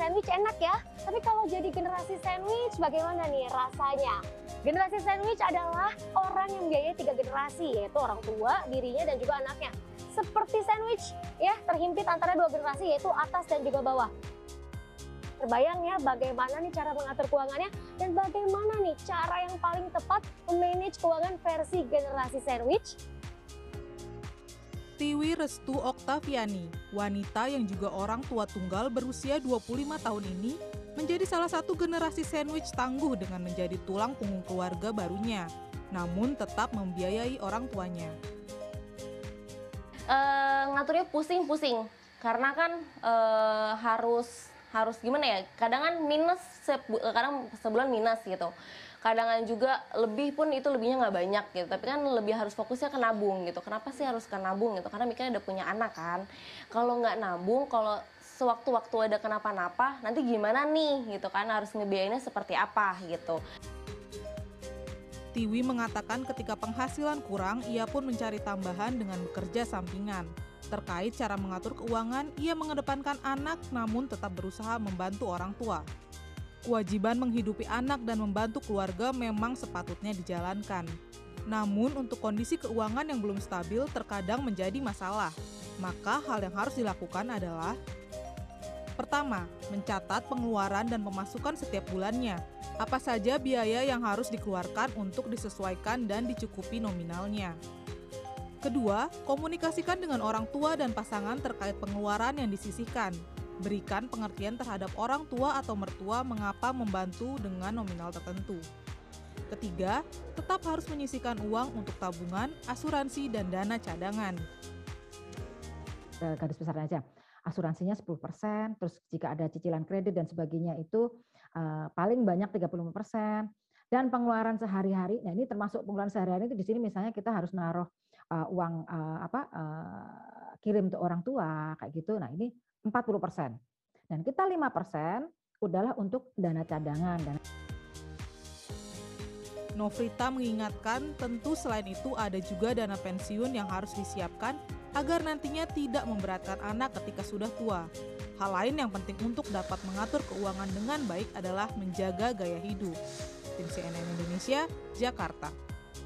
sandwich enak ya, tapi kalau jadi generasi sandwich bagaimana nih rasanya? Generasi sandwich adalah orang yang biayai tiga generasi, yaitu orang tua, dirinya, dan juga anaknya. Seperti sandwich ya, terhimpit antara dua generasi, yaitu atas dan juga bawah. Terbayang ya bagaimana nih cara mengatur keuangannya dan bagaimana nih cara yang paling tepat memanage keuangan versi generasi sandwich? Tiwi Restu Oktaviani, wanita yang juga orang tua tunggal berusia 25 tahun ini, menjadi salah satu generasi sandwich tangguh dengan menjadi tulang punggung keluarga barunya, namun tetap membiayai orang tuanya. Uh, ngaturnya pusing-pusing, karena kan uh, harus harus gimana ya? Kadang kan minus, kadang sebulan minus gitu. Kadangan juga lebih pun itu lebihnya nggak banyak gitu tapi kan lebih harus fokusnya ke nabung gitu. Kenapa sih harus ke nabung gitu? Karena mikirnya udah punya anak kan. Kalau nggak nabung kalau sewaktu-waktu ada kenapa-napa nanti gimana nih gitu kan? Harus ngebiayainnya seperti apa gitu Tiwi mengatakan ketika penghasilan kurang, ia pun mencari tambahan dengan bekerja sampingan. Terkait cara mengatur keuangan, ia mengedepankan anak namun tetap berusaha membantu orang tua. Kewajiban menghidupi anak dan membantu keluarga memang sepatutnya dijalankan. Namun, untuk kondisi keuangan yang belum stabil terkadang menjadi masalah. Maka, hal yang harus dilakukan adalah: pertama, mencatat pengeluaran dan pemasukan setiap bulannya. Apa saja biaya yang harus dikeluarkan untuk disesuaikan dan dicukupi nominalnya. Kedua, komunikasikan dengan orang tua dan pasangan terkait pengeluaran yang disisihkan berikan pengertian terhadap orang tua atau mertua mengapa membantu dengan nominal tertentu. Ketiga, tetap harus menyisikan uang untuk tabungan, asuransi, dan dana cadangan. Garis besarnya aja, asuransinya 10%, terus jika ada cicilan kredit dan sebagainya itu uh, paling banyak 35%, dan pengeluaran sehari-hari. Nah, ini termasuk pengeluaran sehari-hari itu di sini misalnya kita harus naruh uh, uang uh, apa kirim ke orang tua kayak gitu. Nah, ini 40%. Dan kita 5% adalah untuk dana cadangan. Dana... Novrita mengingatkan tentu selain itu ada juga dana pensiun yang harus disiapkan agar nantinya tidak memberatkan anak ketika sudah tua. Hal lain yang penting untuk dapat mengatur keuangan dengan baik adalah menjaga gaya hidup. Tim CNN Indonesia, Jakarta.